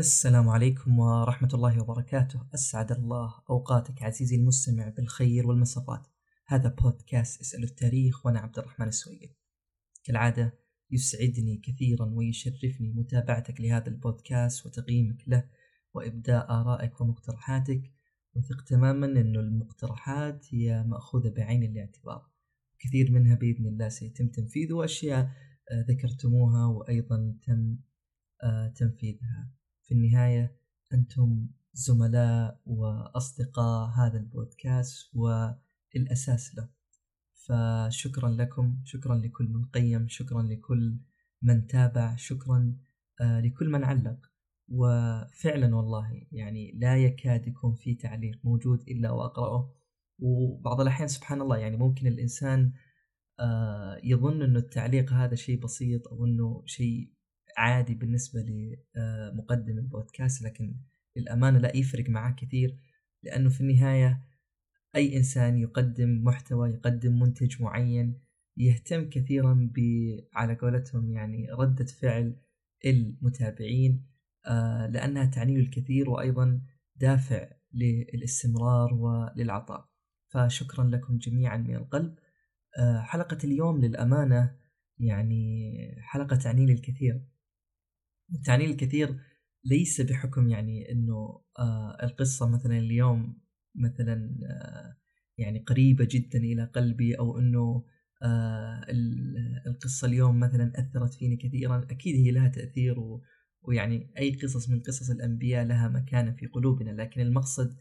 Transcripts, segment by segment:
السلام عليكم ورحمة الله وبركاته. أسعد الله أوقاتك عزيزي المستمع بالخير والمسرات هذا بودكاست اسأل التاريخ وأنا عبد الرحمن السويقي. كالعادة يسعدني كثيرا ويشرفني متابعتك لهذا البودكاست وتقييمك له وإبداء آرائك ومقترحاتك. وثق تماما أن المقترحات هي مأخوذة بعين الاعتبار. كثير منها بإذن الله سيتم تنفيذه وأشياء آه، ذكرتموها وأيضا تم آه، تنفيذها. في النهاية أنتم زملاء وأصدقاء هذا البودكاست والأساس له. فشكرا لكم شكرا لكل من قيم شكرا لكل من تابع شكرا آه، لكل من علق. وفعلا والله يعني لا يكاد يكون في تعليق موجود إلا وأقرأه. وبعض الأحيان سبحان الله يعني ممكن الإنسان آه، يظن أنه التعليق هذا شيء بسيط أو أنه شيء عادي بالنسبة لمقدم البودكاست لكن للأمانة لا يفرق معاه كثير لأنه في النهاية أي إنسان يقدم محتوى يقدم منتج معين يهتم كثيرا ب على قولتهم يعني ردة فعل المتابعين آه، لأنها تعني له الكثير وأيضا دافع للاستمرار وللعطاء. فشكرا لكم جميعا من القلب. آه، حلقة اليوم للأمانة يعني حلقة تعني لي الكثير لي الكثير ليس بحكم يعني إنه آه القصة مثلا اليوم مثلا آه يعني قريبة جدا إلى قلبي أو إنه آه القصة اليوم مثلا أثرت فيني كثيرا أكيد هي لها تأثير و ويعني أي قصص من قصص الأنبياء لها مكانة في قلوبنا لكن المقصد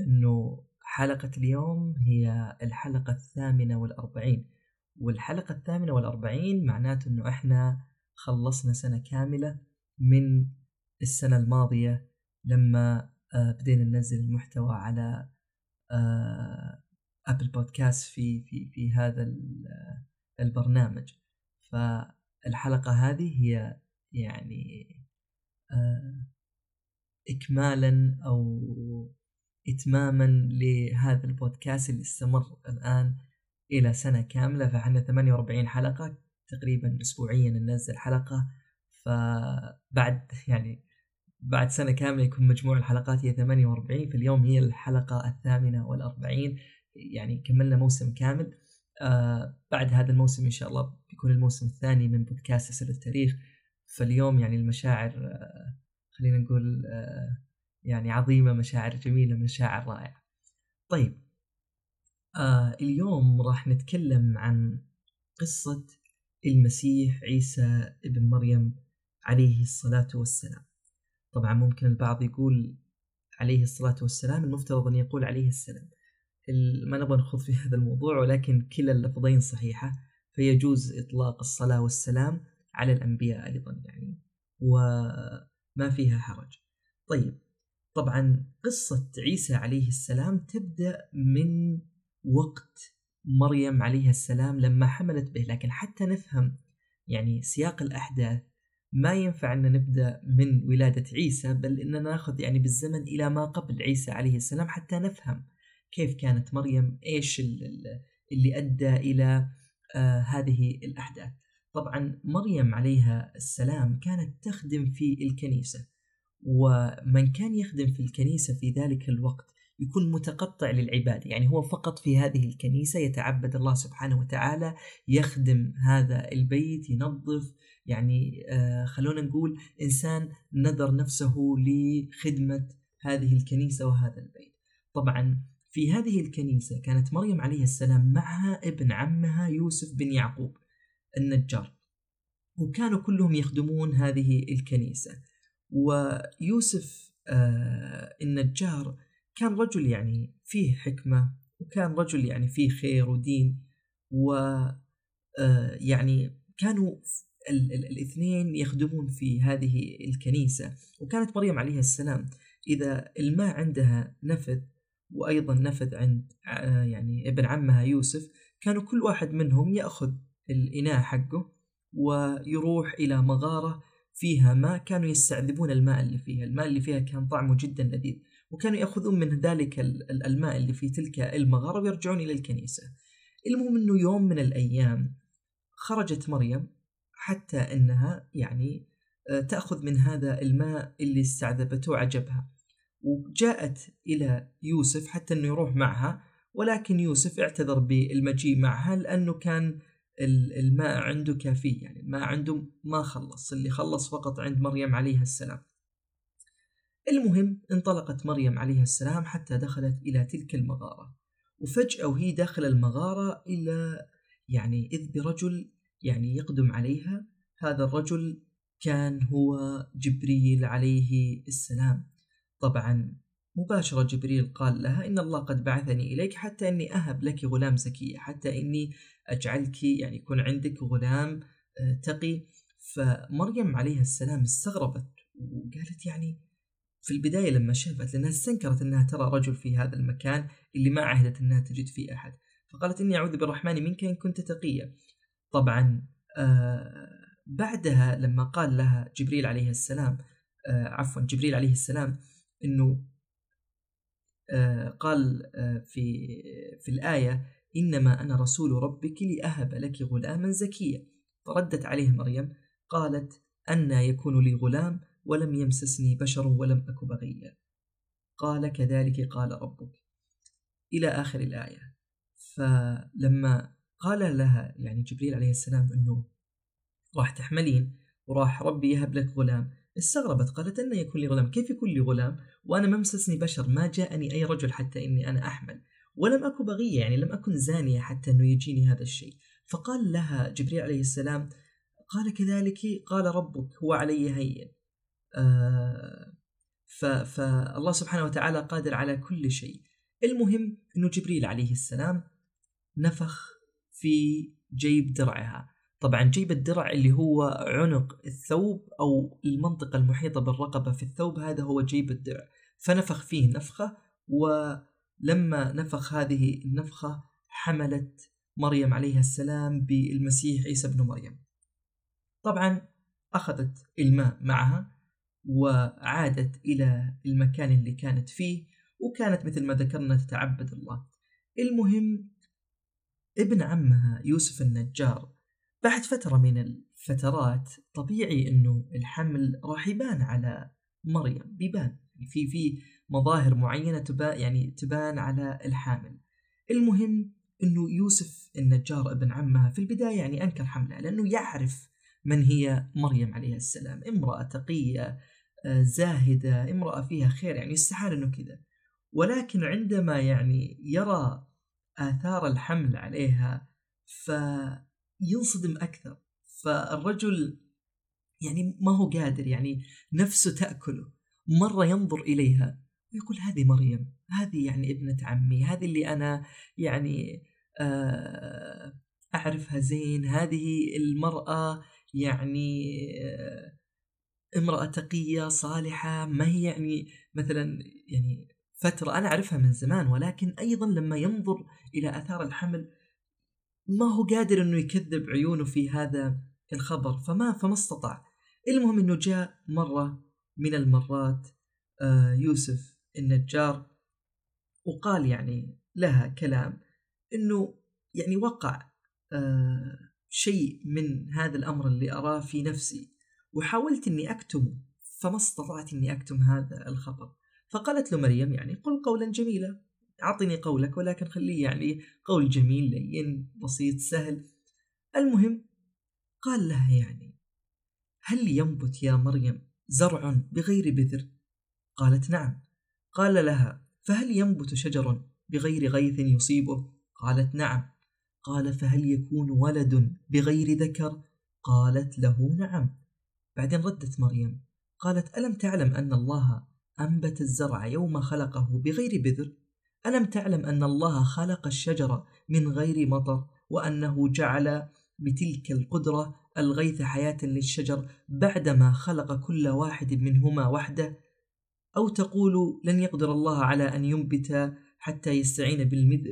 إنه حلقة اليوم هي الحلقة الثامنة والأربعين. والحلقة الثامنة والأربعين معناته أنه إحنا خلصنا سنة كاملة من السنة الماضية لما آه، بدينا ننزل المحتوى على أبل آه، بودكاست في في في هذا البرنامج. فالحلقة هذه هي يعني آه، إكمالا أو إتماما لهذا البودكاست اللي استمر الآن إلى سنة كاملة. فإحنا 48 حلقة تقريبا أسبوعيا ننزل حلقة. فبعد يعني بعد سنة كاملة يكون مجموع الحلقات هي 48 في اليوم هي الحلقة الثامنة والأربعين. يعني كملنا موسم كامل. آه بعد هذا الموسم إن شاء الله بيكون الموسم الثاني من بودكاست أسئلة التاريخ. فاليوم يعني المشاعر آه خلينا نقول آه يعني عظيمة مشاعر جميلة مشاعر رائعة. طيب آه اليوم راح نتكلم عن قصة المسيح عيسى ابن مريم. عليه الصلاة والسلام. طبعا ممكن البعض يقول عليه الصلاة والسلام المفترض أن يقول عليه السلام. ما نبغى نخوض في هذا الموضوع ولكن كلا اللفظين صحيحة فيجوز إطلاق الصلاة والسلام على الأنبياء أيضا يعني وما فيها حرج. طيب طبعا قصة عيسى عليه السلام تبدأ من وقت مريم عليه السلام لما حملت به لكن حتى نفهم يعني سياق الأحداث ما ينفع أن نبدأ من ولادة عيسى بل إننا ناخذ يعني بالزمن إلى ما قبل عيسى عليه السلام حتى نفهم كيف كانت مريم إيش اللي أدى إلى آه هذه الأحداث. طبعا مريم عليها السلام كانت تخدم في الكنيسة ومن كان يخدم في الكنيسة في ذلك الوقت يكون متقطع للعبادة يعني هو فقط في هذه الكنيسة يتعبد الله سبحانه وتعالى يخدم هذا البيت ينظف يعني آه خلونا نقول إنسان نذر نفسه لخدمة هذه الكنيسة وهذا البيت. طبعا في هذه الكنيسة كانت مريم عليه السلام معها ابن عمها يوسف بن يعقوب النجار وكانوا كلهم يخدمون هذه الكنيسة. ويوسف آه النجار كان رجل يعني فيه حكمة وكان رجل يعني فيه خير ودين و آه، يعني كانوا الاثنين يخدمون في هذه الكنيسة وكانت مريم عليه السلام. إذا الماء عندها نفذ وأيضا نفذ عند يعني ابن عمها يوسف كانوا كل واحد منهم يأخذ الإناء حقه ويروح إلى مغارة فيها ماء. كانوا يستعذبون الماء اللي فيها. الماء اللي فيها كان طعمه جدا لذيذ. وكانوا يأخذون من ذلك الماء اللي في تلك المغارة ويرجعون إلى الكنيسة. المهم أنه يوم من الأيام خرجت مريم حتى أنها يعني آه، تأخذ من هذا الماء اللي استعذبته وعجبها وجاءت إلى يوسف حتى أنه يروح معها ولكن يوسف اعتذر بالمجيء معها لأنه كان الماء عنده كافي يعني الماء عنده ما خلص اللي خلص فقط عند مريم عليها السلام. المهم انطلقت مريم عليها السلام حتى دخلت إلى تلك المغارة. وفجأة وهي داخل المغارة إلى يعني إذ برجل يعني يقدم عليها هذا الرجل كان هو جبريل عليه السلام. طبعا مباشرة جبريل قال لها إن الله قد بعثني إليك حتى إني أهب لك غلام زكية حتى إني أجعلك يعني يكون عندك غلام آه، تقي. فمريم عليها السلام استغربت وقالت يعني في البداية لما شافت لأنها استنكرت أنها ترى رجل في هذا المكان اللي ما عهدت أنها تجد فيه أحد. فقالت إني أعوذ بالرحمن منك إن كنت تقيا طبعا آه بعدها لما قال لها جبريل عليه السلام آه عفوا جبريل عليه السلام أنه آه قال في في الآية إنما أنا رسول ربك لأهب لك غلاما زكيا فردت عليه مريم قالت أن يكون لي غلام ولم يمسسني بشر ولم أك بغيا قال كذلك قال ربك. إلى آخر الآية. فلما قال لها يعني جبريل عليه السلام أنه راح تحملين وراح ربي يهب لك غلام. استغربت قالت أن يكون لي غلام. كيف يكون لي غلام؟ وأنا ما مسسني بشر ما جاءني أي رجل حتى إني أنا أحمل. ولم أكن بغية يعني لم أكن زانية حتى أنه يجيني هذا الشيء. فقال لها جبريل عليه السلام قال كذلك قال ربك هو علي هين. آه فالله سبحانه وتعالى قادر على كل شيء. المهم أنه جبريل عليه السلام نفخ في جيب درعها. طبعا جيب الدرع اللي هو عنق الثوب أو المنطقة المحيطة بالرقبة في الثوب هذا هو جيب الدرع. فنفخ فيه نفخة ولما نفخ هذه النفخة حملت مريم عليها السلام بالمسيح عيسى بن مريم. طبعا أخذت الماء معها وعادت إلى المكان اللي كانت فيه وكانت مثل ما ذكرنا تتعبد الله. المهم ابن عمها يوسف النجار. بعد فترة من الفترات طبيعي إنه الحمل راح يبان على مريم بيبان يعني في في مظاهر معينة تبان يعني تبان على الحامل. المهم إنه يوسف النجار ابن عمها في البداية يعني أنكر حملها لأنه يعرف من هي مريم عليه السلام. امرأة تقية آه، زاهدة امرأة فيها خير يعني يستحال إنه كذا. ولكن عندما يعني يرى آثار الحمل عليها فينصدم أكثر. فالرجل يعني ما هو قادر يعني نفسه تأكله. مرة ينظر إليها ويقول هذه مريم هذه يعني ابنة عمي هذه اللي أنا يعني آه، أعرفها زين هذه المرأة يعني آه، امرأة تقية صالحة ما هي يعني مثلا يعني فترة أنا أعرفها من زمان ولكن أيضا لما ينظر إلى آثار الحمل ما هو قادر أنه يكذب عيونه في هذا الخبر فما فما استطاع. المهم أنه جاء مرة من المرات آه، يوسف النجار وقال يعني لها كلام أنه يعني وقع آه، شيء من هذا الأمر اللي أراه في نفسي وحاولت أني أكتمه فما استطعت أني أكتم هذا الخبر. فقالت له مريم يعني قل قولا جميلا أعطني قولك ولكن خليه يعني قول جميل لين بسيط سهل. المهم قال لها يعني هل ينبت يا مريم زرع بغير بذر؟ قالت نعم. قال لها فهل ينبت شجر بغير غيث يصيبه؟ قالت نعم. قال فهل يكون ولد بغير ذكر؟ قالت له نعم. بعدين ردت مريم قالت ألم تعلم أن الله أنبت الزرع يوم خلقه بغير بذر. ألم تعلم أن الله خلق الشجر من غير مطر وأنه جعل بتلك القدرة الغيث حياة للشجر بعدما خلق كل واحد منهما وحده؟ أو تقول لن يقدر الله على أن ينبت حتى يستعين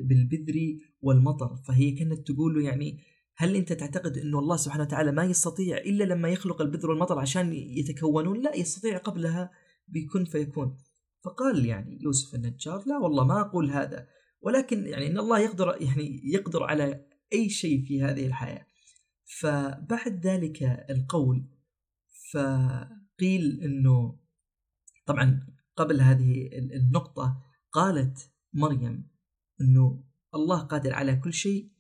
بالبذر والمطر. فهي كانت تقول يعني هل أنت تعتقد أنه الله سبحانه وتعالى ما يستطيع إلا لما يخلق البذر والمطر عشان يتكونون؟ لا يستطيع قبلها بكن فيكون. فقال يعني يوسف النجار لا والله ما أقول هذا ولكن يعني إن الله يقدر يعني يقدر على أي شيء في هذه الحياة. فبعد ذلك القول فقيل إنه طبعا قبل هذه النقطة قالت مريم إنه الله قادر على كل شيء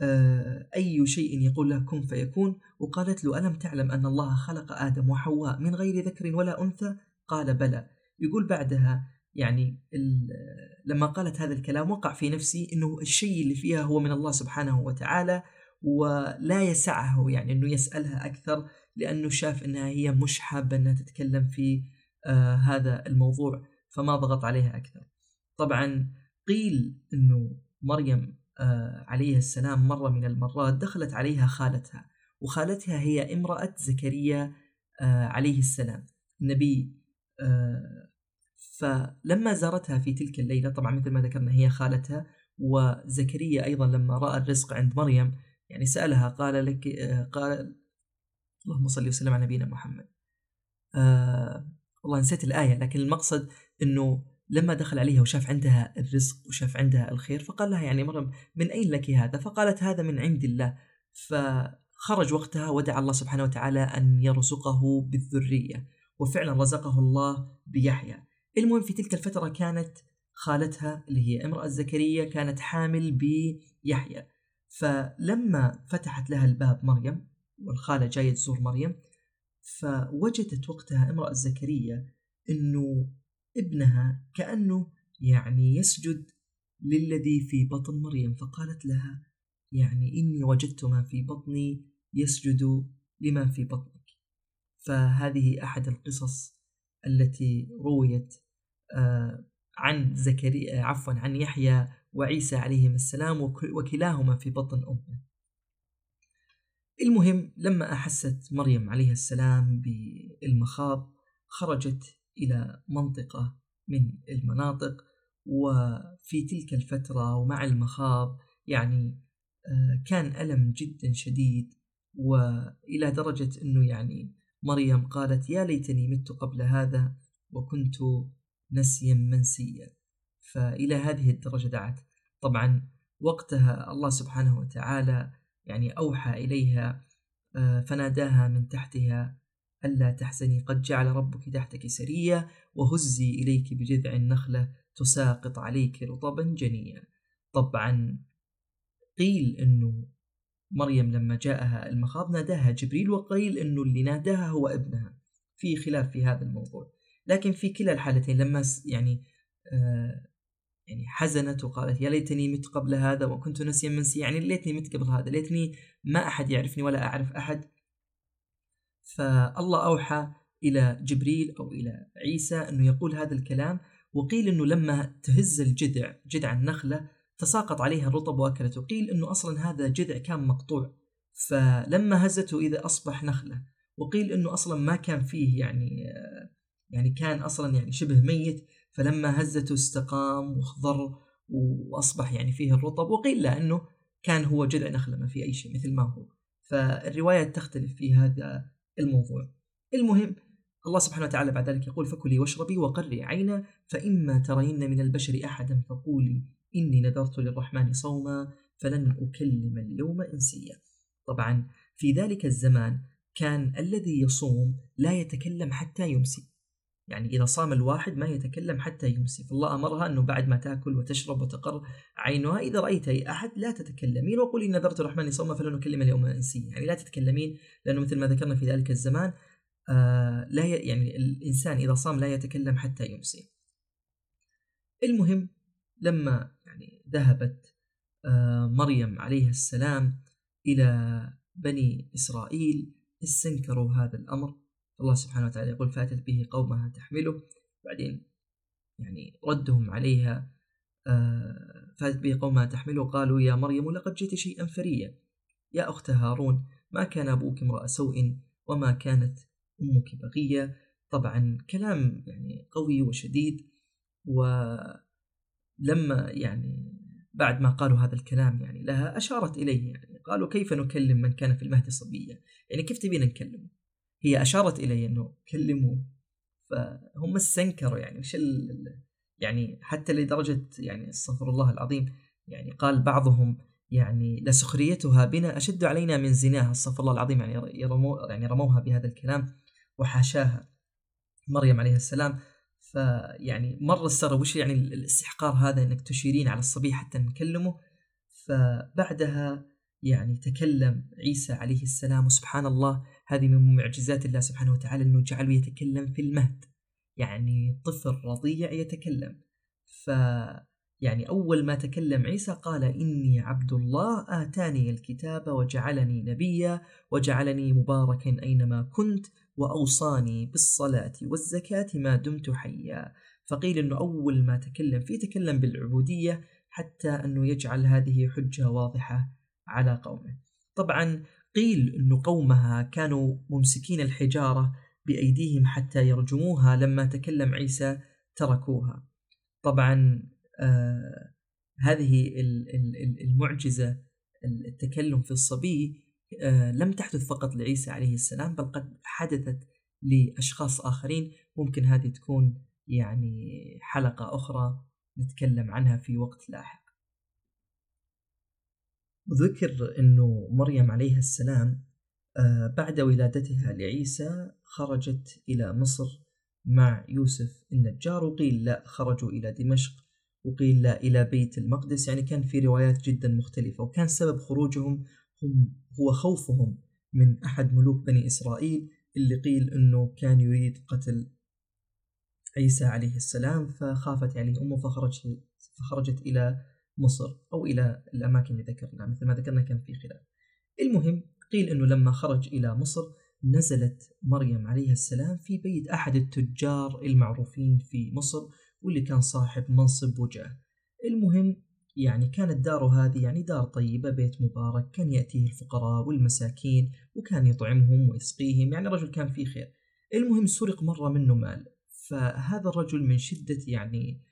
آه، أي شيء يقول له كن فيكون وقالت له ألم تعلم أن الله خلق آدم وحواء من غير ذكر ولا أنثى؟ قال بلى. يقول بعدها يعني لما قالت هذا الكلام وقع في نفسي أنه الشيء اللي فيها هو من الله سبحانه وتعالى ولا يسعه يعني أنه يسألها أكثر لأنه شاف أنها هي مش حابة أنها تتكلم في آه هذا الموضوع فما ضغط عليها أكثر. طبعا قيل أنه مريم آه عليه السلام مرة من المرات دخلت عليها خالتها وخالتها هي امرأة زكريا آه عليه السلام النبي فلما زارتها في تلك الليلة طبعا مثل ما ذكرنا هي خالتها وزكريا أيضا لما رأى الرزق عند مريم يعني سألها قال لك آه قال اللهم صل وسلم على نبينا محمد. آه والله نسيت الآية لكن المقصد أنه لما دخل عليها وشاف عندها الرزق وشاف عندها الخير فقال لها يعني مريم من أين لك هذا؟ فقالت هذا من عند الله. فخرج وقتها ودعا الله سبحانه وتعالى أن يرزقه بالذرية. وفعلا رزقه الله بيحيى. المهم في تلك الفترة كانت خالتها اللي هي امرأة زكريا كانت حامل بيحيى. فلما فتحت لها الباب مريم والخالة جاية تزور مريم فوجدت وقتها امرأة زكريا إنه ابنها كأنه يعني يسجد للذي في بطن مريم. فقالت لها يعني إني وجدت ما في بطني يسجد لما في بطنك فهذه أحد القصص التي رويت آه، عن زكريا عفوا عن يحيى وعيسى عليهما السلام وكلاهما في بطن أمه. المهم لما أحست مريم عليها السلام بالمخاض خرجت إلى منطقة من المناطق وفي تلك الفترة ومع المخاض يعني آه، كان ألم جدا شديد وإلى درجة أنه يعني مريم قالت يا ليتني مت قبل هذا وكنت نسيا منسيا. فإلى هذه الدرجة دعت. طبعا وقتها الله سبحانه وتعالى يعني أوحى إليها آه، فناداها من تحتها ألا تحزني قد جعل ربك تحتك سريا وهزي إليك بجذع النخلة تساقط عليك رطبا جنيا. طبعا قيل أنه مريم لما جاءها المخاض ناداها جبريل وقيل أنه اللي ناداها هو ابنها في خلاف في هذا الموضوع. لكن في كلا الحالتين لما يعني آه يعني حزنت وقالت يا ليتني مت قبل هذا وكنت نسيا منسيا يعني ليتني مت قبل هذا ليتني ما أحد يعرفني ولا أعرف أحد. فالله أوحى إلى جبريل أو إلى عيسى أنه يقول هذا الكلام وقيل أنه لما تهز الجذع جذع النخلة تساقط عليها الرطب وأكلته قيل أنه أصلا هذا جذع كان مقطوع فلما هزته إذا أصبح نخلة وقيل أنه أصلا ما كان فيه يعني يعني كان أصلا يعني شبه ميت فلما هزته استقام وخضر وأصبح يعني فيه الرطب وقيل لا أنه كان هو جذع نخلة ما في أي شيء مثل ما هو. فالروايات تختلف في هذا الموضوع. المهم الله سبحانه وتعالى بعد ذلك يقول فكلي واشربي وقري عينا فإما ترين من البشر أحدا فقولي إني نذرت للرحمن صوما فلن أكلم اليوم إنسيا. طبعا في ذلك الزمان كان الذي يصوم لا يتكلم حتى يمسي. يعني إذا صام الواحد ما يتكلم حتى يمسي. فالله أمرها أنه بعد ما تأكل وتشرب وتقر عينها إذا رأيت أي أحد لا تتكلمين وقولي نذرت الرحمن صوما فلن أكلم اليوم إنسيا. يعني لا تتكلمين لأنه مثل ما ذكرنا في ذلك الزمان آه لا ي... يعني الإنسان إذا صام لا يتكلم حتى يمسي. المهم لما يعني ذهبت آه مريم عليه السلام إلى بني إسرائيل استنكروا هذا الأمر. الله سبحانه وتعالى يقول فأتت به قومها تحمله. بعدين يعني ردهم عليها آه، فأتت به قومها تحمله. قالوا يا مريم لقد جئت شيئا فريا يا أخت هارون ما كان أبوك امرأ سوء وما كانت أمك بغية. طبعا كلام يعني قوي وشديد ولما يعني بعد ما قالوا هذا الكلام يعني لها أشارت إليه يعني قالوا كيف نكلم من كان في المهد صبيا يعني كيف تبين نكلمه؟ هي أشارت الي إنه كلموه. فهم استنكروا يعني وش يعني حتى لدرجة يعني استغفر الله العظيم يعني قال بعضهم يعني لسخريتها بنا أشد علينا من زناها استغفر الله العظيم يعني يرمو يعني رموها بهذا الكلام وحاشاها. مريم عليه السلام فيعني مرة استغرب وش يعني الاستحقار هذا إنك تشيرين على الصبي حتى نكلمه. فبعدها يعني تكلم عيسى عليه السلام وسبحان الله هذه من معجزات الله سبحانه وتعالى إنه جعله يتكلم في المهد. يعني طفل رضيع يتكلم. ف يعني أول ما تكلم عيسى قال إني عبد الله آتاني الكتاب وجعلني نبيا وجعلني مباركا أينما كنت وأوصاني بالصلاة والزكاة ما دمت حيا. فقيل أنه أول ما تكلم فيه تكلم بالعبودية حتى أنه يجعل هذه حجة واضحة على قومه. طبعا قيل أن قومها كانوا ممسكين الحجارة بأيديهم حتى يرجموها لما تكلم عيسى تركوها. طبعا آه هذه المعجزة التكلم في الصبي لم تحدث فقط لعيسى عليه السلام بل قد حدثت لأشخاص آخرين. ممكن هذه تكون يعني حلقة أخرى نتكلم عنها في وقت لاحق. ذكر أنه مريم عليه السلام آه بعد ولادتها لعيسى خرجت إلى مصر مع يوسف النجار وقيل لا خرجوا إلى دمشق وقيل لا إلى بيت المقدس. يعني كان في روايات جدا مختلفة وكان سبب خروجهم هم هو خوفهم من أحد ملوك بني إسرائيل اللي قيل أنه كان يريد قتل عيسى عليه السلام فخافت عليه أمه فخرجت, فخرجت إلى مصر أو إلى الأماكن اللي ذكرناها مثل ما ذكرنا كان في خلاف. المهم قيل أنه لما خرج إلى مصر نزلت مريم عليه السلام في بيت أحد التجار المعروفين في مصر واللي كان صاحب منصب وجاه المهم يعني كانت داره هذه يعني دار طيبة بيت مبارك كان يأتيه الفقراء والمساكين وكان يطعمهم ويسقيهم يعني رجل كان فيه خير. المهم سرق مرة منه مال. فهذا الرجل من شدة يعني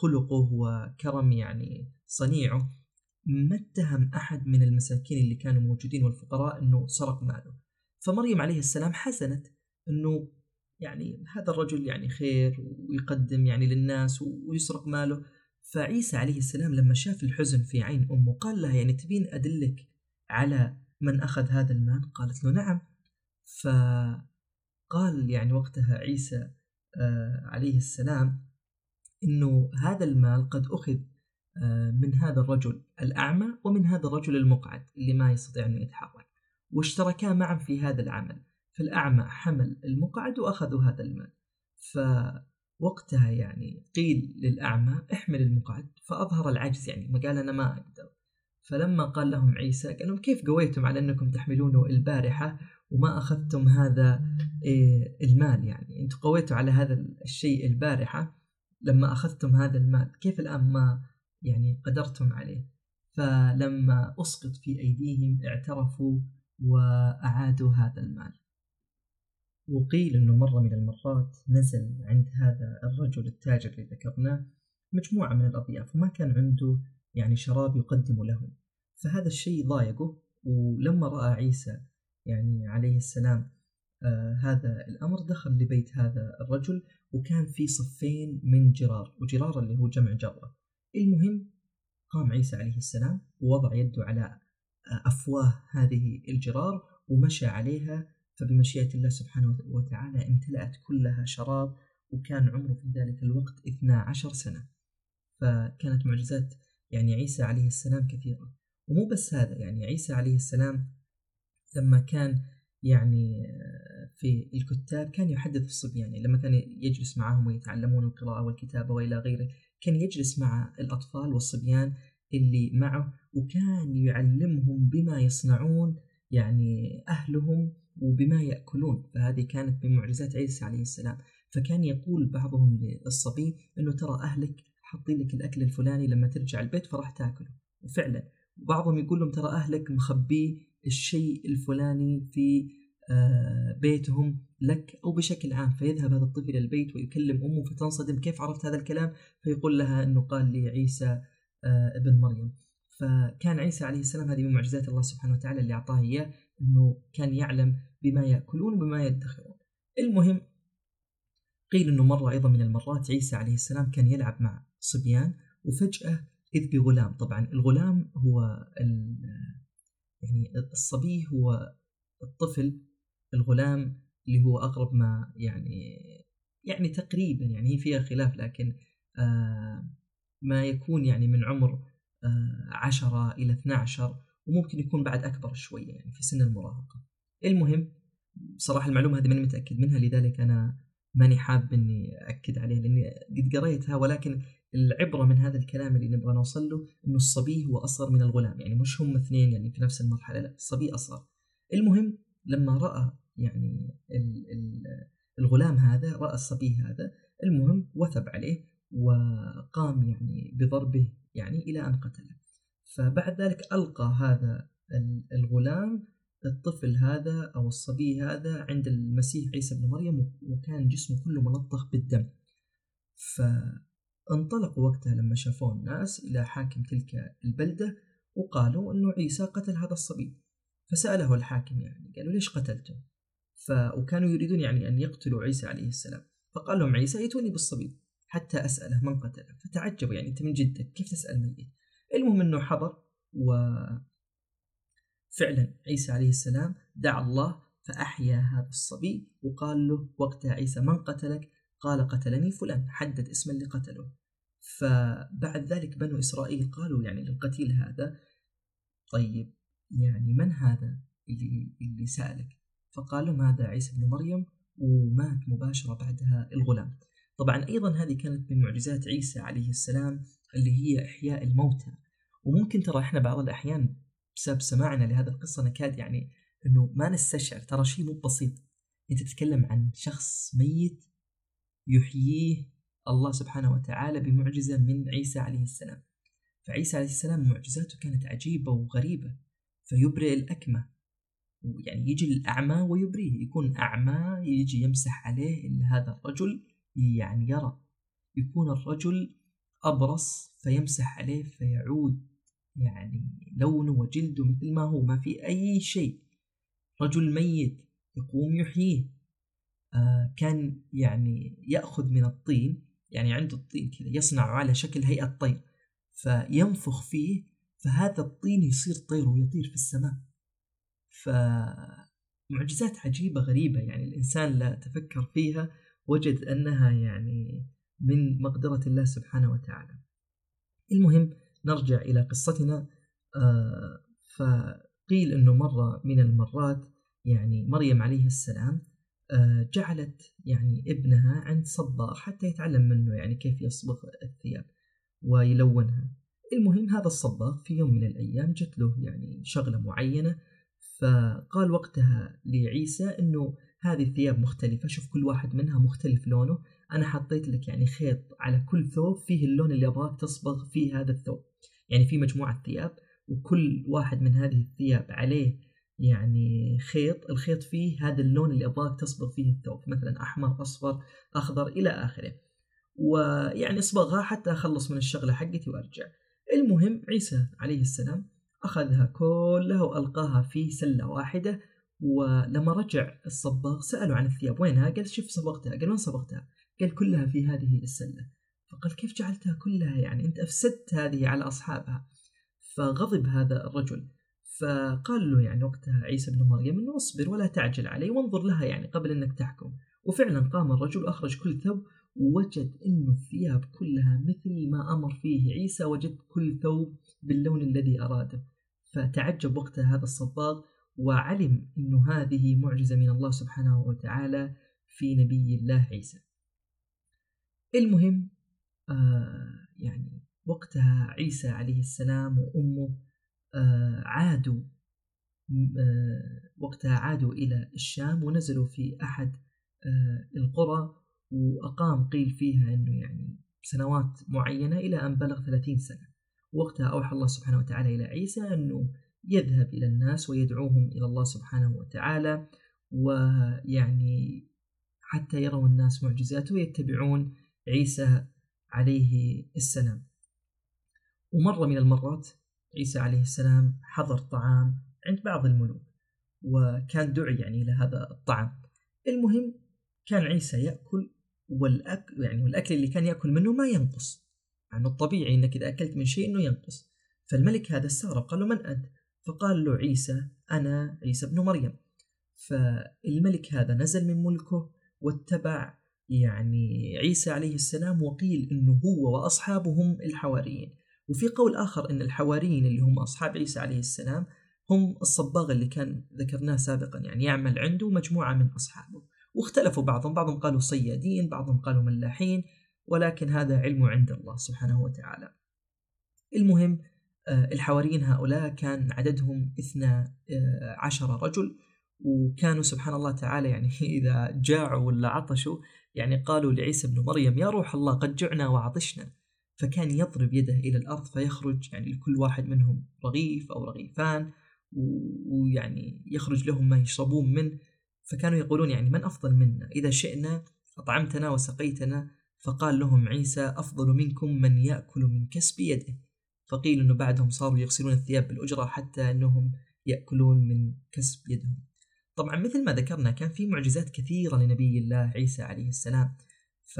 خلقه وكرم يعني صنيعه ما اتهم أحد من المساكين اللي كانوا موجودين والفقراء أنه سرق ماله. فمريم عليه السلام حسنت أنه يعني هذا الرجل يعني خير ويقدم يعني للناس ويسرق ماله. فعيسى عليه السلام لما شاف الحزن في عين أمه قال لها يعني تبين أدلك على من أخذ هذا المال قالت له نعم. فقال يعني وقتها عيسى آه، عليه السلام إنه هذا المال قد أخذ آه، من هذا الرجل الأعمى ومن هذا الرجل المقعد اللي ما يستطيع انه يتحرك واشتركا معا في هذا العمل فالأعمى حمل المقعد وأخذوا هذا المال. فوقتها يعني قيل للأعمى احمل المقعد فأظهر العجز يعني ما قال أنا ما أقدر. فلما قال لهم عيسى قال لهم كيف قويتم على أنكم تحملونه البارحة وما أخذتم هذا إيه، المال يعني؟ أنتم قويتوا على هذا الشيء البارحة لما أخذتم هذا المال. كيف الآن ما يعني قدرتم عليه؟ فلما أسقط في أيديهم اعترفوا وأعادوا هذا المال. وقيل أنه مرة من المرات نزل عند هذا الرجل التاجر اللي ذكرناه مجموعة من الأضياف وما كان عنده يعني شراب يقدم لهم فهذا الشيء ضايقه ولما رأى عيسى يعني عليه السلام آه هذا الأمر دخل لبيت هذا الرجل وكان في صفين من جرار وجرار اللي هو جمع جرة. المهم قام عيسى عليه السلام ووضع يده على أفواه هذه الجرار ومشى عليها فبمشيئة الله سبحانه وتعالى امتلأت كلها شراب وكان عمره في ذلك الوقت 12 سنة. فكانت معجزات يعني عيسى عليه السلام كثيرة. ومو بس هذا يعني عيسى عليه السلام لما كان يعني في الكتاب كان يحدث الصبيان يعني لما كان يجلس معهم ويتعلمون القراءة والكتابة وإلى غيره كان يجلس مع الأطفال والصبيان اللي معه وكان يعلمهم بما يصنعون يعني أهلهم وبما يأكلون فهذه كانت من معجزات عيسى عليه السلام. فكان يقول بعضهم للصبي أنه ترى أهلك حاطين لك الأكل الفلاني لما ترجع البيت فراح تأكله. وفعلا بعضهم يقول لهم ترى أهلك مخبي الشيء الفلاني في آه، بيتهم لك أو بشكل عام. فيذهب هذا الطفل البيت ويكلم أمه فتنصدم كيف عرفت هذا الكلام؟ فيقول لها أنه قال لي عيسى آه، ابن مريم. فكان عيسى عليه السلام هذه من معجزات الله سبحانه وتعالى اللي أعطاه إياه. أنه كان يعلم بما يأكلون وبما يدخرون. المهم قيل أنه مرة أيضا من المرات عيسى عليه السلام كان يلعب مع صبيان وفجأة إذ بغلام. طبعا الغلام هو يعني الصبي هو الطفل الغلام اللي هو أقرب ما يعني يعني تقريبا يعني هي فيها خلاف لكن آه ما يكون يعني من عمر آه عشرة إلى 12 وممكن يكون بعد أكبر شوية يعني في سن المراهقة. المهم صراحة المعلومة هذه ماني متأكد منها لذلك أنا ماني حاب إني أكد عليه لأني قد قريتها ولكن العبرة من هذا الكلام اللي نبغى نوصل له إنه الصبي هو أصغر من الغلام يعني مش هم اثنين يعني في نفس المرحلة لا الصبي أصغر. المهم لما رأى يعني الغلام هذا رأى الصبي هذا المهم وثب عليه وقام يعني بضربه يعني إلى أن قتله. فبعد ذلك ألقى هذا الغلام الطفل هذا أو الصبي هذا عند المسيح عيسى بن مريم وكان جسمه كله ملطخ بالدم. فانطلقوا وقتها لما شافوه الناس إلى حاكم تلك البلدة وقالوا أنه عيسى قتل هذا الصبي. فسأله الحاكم يعني قالوا ليش قتلته؟ ف... وكانوا يريدون يعني أن يقتلوا عيسى عليه السلام. فقال لهم عيسى ائتوني بالصبي حتى أسأله من قتله. فتعجبوا يعني أنت من جدك كيف تسأل ميت؟ المهم أنه حضر وفعلا عيسى عليه السلام دعا الله فأحيا هذا الصبي وقال له وقتها عيسى من قتلك؟ قال قتلني فلان حدد اسم اللي قتله. فبعد ذلك بنو إسرائيل قالوا يعني للقتيل هذا طيب يعني من هذا اللي, اللي سألك؟ فقال لهم هذا عيسى بن مريم؟ ومات مباشرة بعدها الغلام. طبعا أيضا هذه كانت من معجزات عيسى عليه السلام اللي هي إحياء الموتى. وممكن ترى إحنا بعض الأحيان بسبب سماعنا لهذه القصة نكاد يعني أنه ما نستشعر. ترى شيء مو بسيط. أنت تتكلم عن شخص ميت يحييه الله سبحانه وتعالى بمعجزة من عيسى عليه السلام. فعيسى عليه السلام معجزاته كانت عجيبة وغريبة. فيبرئ الأكمة. يعني يجي الأعمى ويبريه. يكون أعمى يجي يمسح عليه إلا هذا الرجل يعني يرى. يكون الرجل أبرص فيمسح عليه فيعود. يعني لونه وجلده مثل ما هو ما في أي شيء. رجل ميت يقوم يحييه. آه كان يعني يأخذ من الطين يعني عنده الطين كذا يصنع على شكل هيئة طير فينفخ فيه فهذا الطين يصير طير ويطير في السماء. فمعجزات عجيبة غريبة يعني الإنسان لا تفكر فيها وجد أنها يعني من مقدرة الله سبحانه وتعالى. المهم نرجع إلى قصتنا آه، فقيل أنه مرة من المرات يعني مريم عليه السلام آه، جعلت يعني ابنها عند صباغ حتى يتعلم منه يعني كيف يصبغ الثياب ويلونها. المهم هذا الصباغ في يوم من الأيام جت له يعني شغلة معينة فقال وقتها لعيسى أنه هذه الثياب مختلفة شوف كل واحد منها مختلف لونه أنا حطيت لك يعني خيط على كل ثوب فيه اللون اللي أبغاك تصبغ فيه هذا الثوب. يعني في مجموعة ثياب وكل واحد من هذه الثياب عليه يعني خيط. الخيط فيه هذا اللون اللي أبغاك تصبغ فيه الثوب مثلا أحمر أصفر أخضر إلى آخره. ويعني أصبغها حتى أخلص من الشغلة حقتي وأرجع. المهم عيسى عليه السلام أخذها كلها وألقاها في سلة واحدة. ولما رجع الصباغ سألوا عن الثياب. وينها؟ قال شوف صبغتها. قال وين صبغتها؟ قال كلها في هذه السلة. فقال كيف جعلتها كلها؟ يعني أنت أفسدت هذه على أصحابها. فغضب هذا الرجل. فقال له يعني وقتها عيسى بن مريم إنه اصبر ولا تعجل علي وانظر لها يعني قبل أنك تحكم. وفعلا قام الرجل وأخرج كل ثوب ووجد إنه الثياب كلها مثل ما أمر فيه عيسى وجد كل ثوب باللون الذي أراده. فتعجب وقتها هذا الصباغ وعلم أن هذه معجزة من الله سبحانه وتعالى في نبي الله عيسى. المهم يعني وقتها عيسى عليه السلام وأمه آه عادوا آه وقتها عادوا إلى الشام ونزلوا في أحد آه القرى وأقام قيل فيها أنه يعني سنوات معينة إلى أن بلغ ثلاثين سنة. وقتها أوحى الله سبحانه وتعالى إلى عيسى أنه يذهب إلى الناس ويدعوهم إلى الله سبحانه وتعالى ويعني حتى يروا الناس معجزاته ويتبعون عيسى عليه السلام. ومرة من المرات عيسى عليه السلام حضر طعام عند بعض الملوك وكان دعي يعني إلى هذا الطعام. المهم كان عيسى يأكل والأكل يعني والأكل اللي كان يأكل منه ما ينقص. يعني الطبيعي أنك إذا أكلت من شيء أنه ينقص. فالملك هذا استغرب قال له من أنت؟ فقال له عيسى أنا عيسى بن مريم. فالملك هذا نزل من ملكه واتبع يعني عيسى عليه السلام وقيل إنه هو واصحابه هم الحواريين. وفي قول آخر إن الحواريين اللي هم أصحاب عيسى عليه السلام هم الصباغ اللي كان ذكرناه سابقا يعني يعمل عنده مجموعة من أصحابه. واختلفوا بعضهم بعضهم قالوا صيادين بعضهم قالوا ملاحين ولكن هذا علم عند الله سبحانه وتعالى. المهم آه، الحواريين هؤلاء كان عددهم اثنا آه، عشر رجل. وكانوا سبحان الله تعالى يعني إذا جاعوا ولا عطشوا يعني قالوا لعيسى بن مريم يا روح الله قد جعنا وعطشنا. فكان يضرب يده إلى الأرض فيخرج يعني لكل واحد منهم رغيف أو رغيفان ويعني يخرج لهم ما يشربون منه. فكانوا يقولون يعني من أفضل منا؟ إذا شئنا أطعمتنا وسقيتنا. فقال لهم عيسى أفضل منكم من يأكل من كسب يده. فقيل أنه بعدهم صاروا يغسلون الثياب بالأجرة حتى أنهم يأكلون من كسب يدهم. طبعا مثل ما ذكرنا كان في معجزات كثيرة لنبي الله عيسى عليه السلام. ف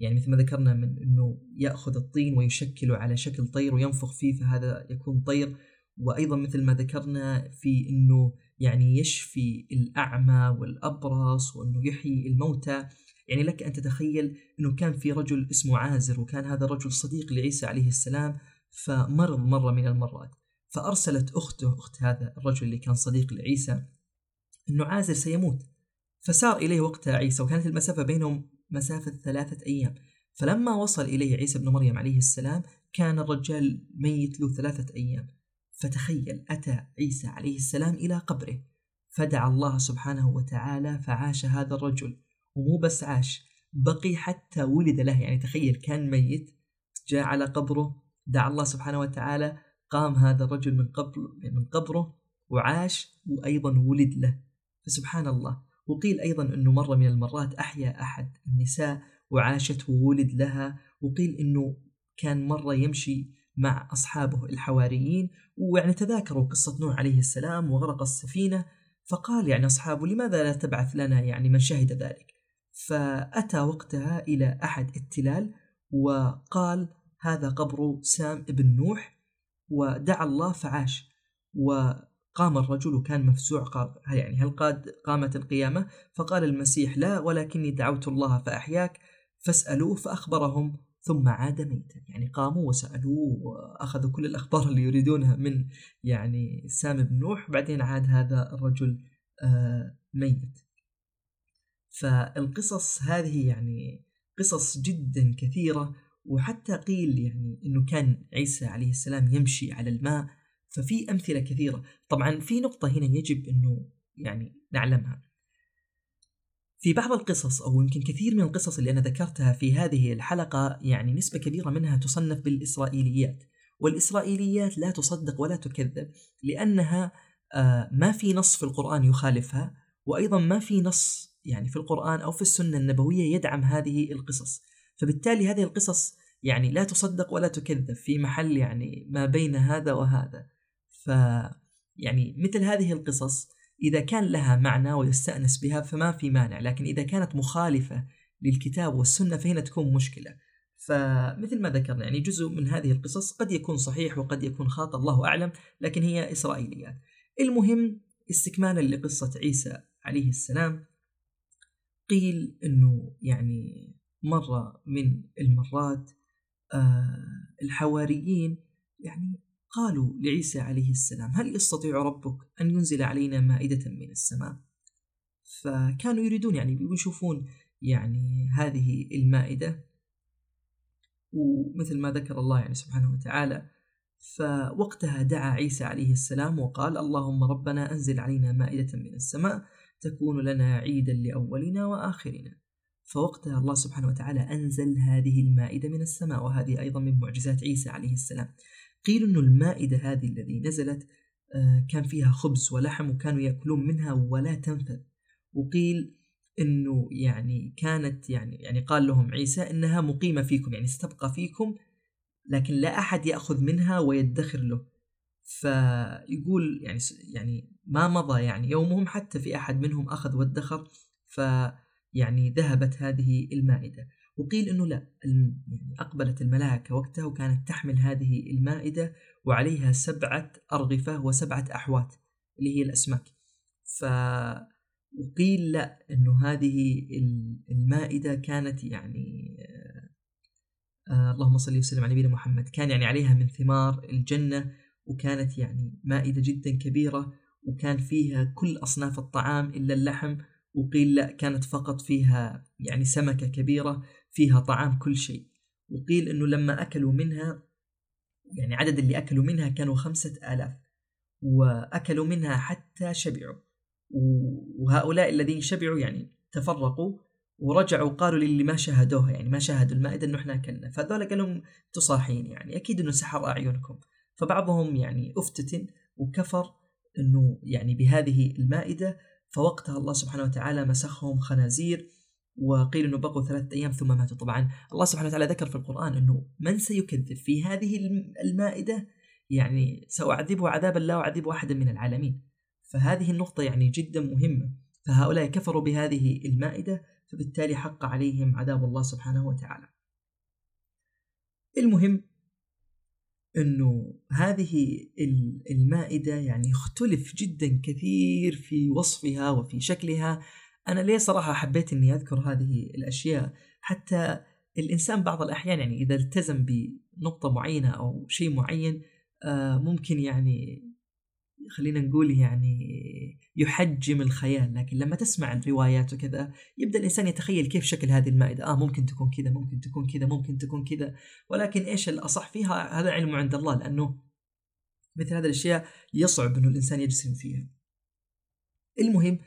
يعني مثل ما ذكرنا من إنه يأخذ الطين ويشكله على شكل طير وينفخ فيه فهذا يكون طير. وأيضا مثل ما ذكرنا في إنه يعني يشفي الأعمى والأبرص وإنه يحيي الموتى. يعني لك أن تتخيل إنه كان في رجل اسمه عازر وكان هذا الرجل صديق لعيسى عليه السلام فمرض مرة من المرات. فأرسلت أخته أخت هذا الرجل اللي كان صديق لعيسى إنه عازر سيموت. فسار إليه وقتها عيسى وكانت المسافة بينهم مسافة ثلاثة أيام. فلما وصل إليه عيسى بن مريم عليه السلام كان الرجال ميت له ثلاثة أيام. فتخيل أتى عيسى عليه السلام إلى قبره. فدعا الله سبحانه وتعالى فعاش هذا الرجل. ومو بس عاش بقي حتى ولد له. يعني تخيل كان ميت جاء على قبره دعا الله سبحانه وتعالى قام هذا الرجل من قبر من قبره وعاش وأيضا ولد له. فسبحان الله وقيل أيضا أنه مرة من المرات أحيا أحد النساء وعاشت وولد لها. وقيل أنه كان مرة يمشي مع أصحابه الحواريين. ويعني تذاكروا قصة نوح عليه السلام وغرق السفينة. فقال يعني أصحابه لماذا لا تبعث لنا يعني من شهد ذلك؟ فأتى وقتها إلى أحد التلال وقال هذا قبر سام ابن نوح. ودعا الله فعاش. وقام الرجل وكان مفزوع قال يعني هل قد قامت القيامة؟ فقال المسيح لا ولكني دعوت الله فأحياك فاسألوه فأخبرهم. ثم عاد ميتا. يعني قاموا وسألوه وأخذوا كل الأخبار اللي يريدونها من يعني سام بن نوح. بعدين عاد هذا الرجل آه، ميت. فالقصص هذه يعني قصص جدا كثيرة وحتى قيل يعني أنه كان عيسى عليه السلام يمشي على الماء ففي أمثلة كثيرة. طبعا في نقطة هنا يجب أنه يعني نعلمها. في بعض القصص أو يمكن كثير من القصص اللي أنا ذكرتها في هذه الحلقة يعني نسبة كبيرة منها تصنف بالإسرائيليات. والإسرائيليات لا تصدق ولا تكذب لأنها آه، ما في نص في القرآن يخالفها وأيضا ما في نص يعني في القرآن أو في السنة النبوية يدعم هذه القصص. فبالتالي هذه القصص يعني لا تصدق ولا تكذب في محل يعني ما بين هذا وهذا. ف يعني مثل هذه القصص إذا كان لها معنى ويستأنس بها فما في مانع لكن إذا كانت مخالفة للكتاب والسنة فهنا تكون مشكلة. فمثل ما ذكرنا يعني جزء من هذه القصص قد يكون صحيح وقد يكون خاطئ الله أعلم لكن هي إسرائيليات المهم استكمالا لقصة عيسى عليه السلام. قيل أنه يعني مرة من المرات آه الحواريين يعني قالوا لعيسى عليه السلام هل يستطيع ربك أن ينزل علينا مائدة من السماء؟ فكانوا يريدون يعني يشوفون يعني هذه المائدة ومثل ما ذكر الله يعني سبحانه وتعالى فوقتها دعا عيسى عليه السلام وقال اللهم ربنا أنزل علينا مائدة من السماء تكون لنا عيدا لأولنا وآخرنا. فوقتها الله سبحانه وتعالى أنزل هذه المائدة من السماء وهذه أيضا من معجزات عيسى عليه السلام. قيل أن المائدة هذه الذي نزلت آه، كان فيها خبز ولحم وكانوا يأكلون منها ولا تنفذ. وقيل إنه يعني كانت يعني يعني قال لهم عيسى إنها مقيمة فيكم يعني ستبقى فيكم لكن لا أحد يأخذ منها ويدخر له. فيقول يعني يعني ما مضى يعني يومهم حتى في أحد منهم أخذ وادخر فيعني ذهبت هذه المائدة. وقيل إنه لا يعني أقبلت الملائكه وقتها وكانت تحمل هذه المائدة وعليها سبعة أرغفة وسبعة أحوات اللي هي الأسماك. ف وقيل لا إنه هذه المائدة كانت يعني آه اللهم صل وسلم على نبينا محمد كان يعني عليها من ثمار الجنة وكانت يعني مائدة جدا كبيرة وكان فيها كل أصناف الطعام إلا اللحم. وقيل لا كانت فقط فيها يعني سمكة كبيرة فيها طعام كل شيء. وقيل إنه لما أكلوا منها يعني عدد اللي أكلوا منها كانوا خمسة آلاف وأكلوا منها حتى شبعوا. وهؤلاء الذين شبعوا يعني تفرقوا ورجعوا قالوا للي ما شاهدوها يعني ما شاهدوا المائدة إنه إحنا أكلنا. فهذول قالوا لهم تصاحين يعني أكيد إنه سحر أعينكم. فبعضهم يعني افتتن وكفر إنه يعني بهذه المائدة فوقتها الله سبحانه وتعالى مسخهم خنازير وقيل إنه بقوا ثلاثة أيام ثم ماتوا. طبعا الله سبحانه وتعالى ذكر في القرآن إنه من سيكذب في هذه المائدة؟ يعني سأعذبه عذابا لا أعذبه أحدا من العالمين. فهذه النقطة يعني جدا مهمة. فهؤلاء كفروا بهذه المائدة فبالتالي حق عليهم عذاب الله سبحانه وتعالى. المهم إنه هذه المائدة يعني اختلف جدا كثير في وصفها وفي شكلها. أنا ليه صراحة حبيت إني أذكر هذه الأشياء؟ حتى الإنسان بعض الأحيان يعني إذا التزم بنقطة معينة أو شيء معين آه، ممكن يعني خلينا نقول يعني يحجم الخيال لكن لما تسمع الروايات وكذا يبدأ الإنسان يتخيل كيف شكل هذه المائدة. آه ممكن تكون كذا ممكن تكون كذا ممكن تكون كذا. ولكن إيش الأصح فيها؟ هذا علم عند الله لأنه مثل هذه الأشياء يصعب إنه الإنسان يجسم فيها. المهم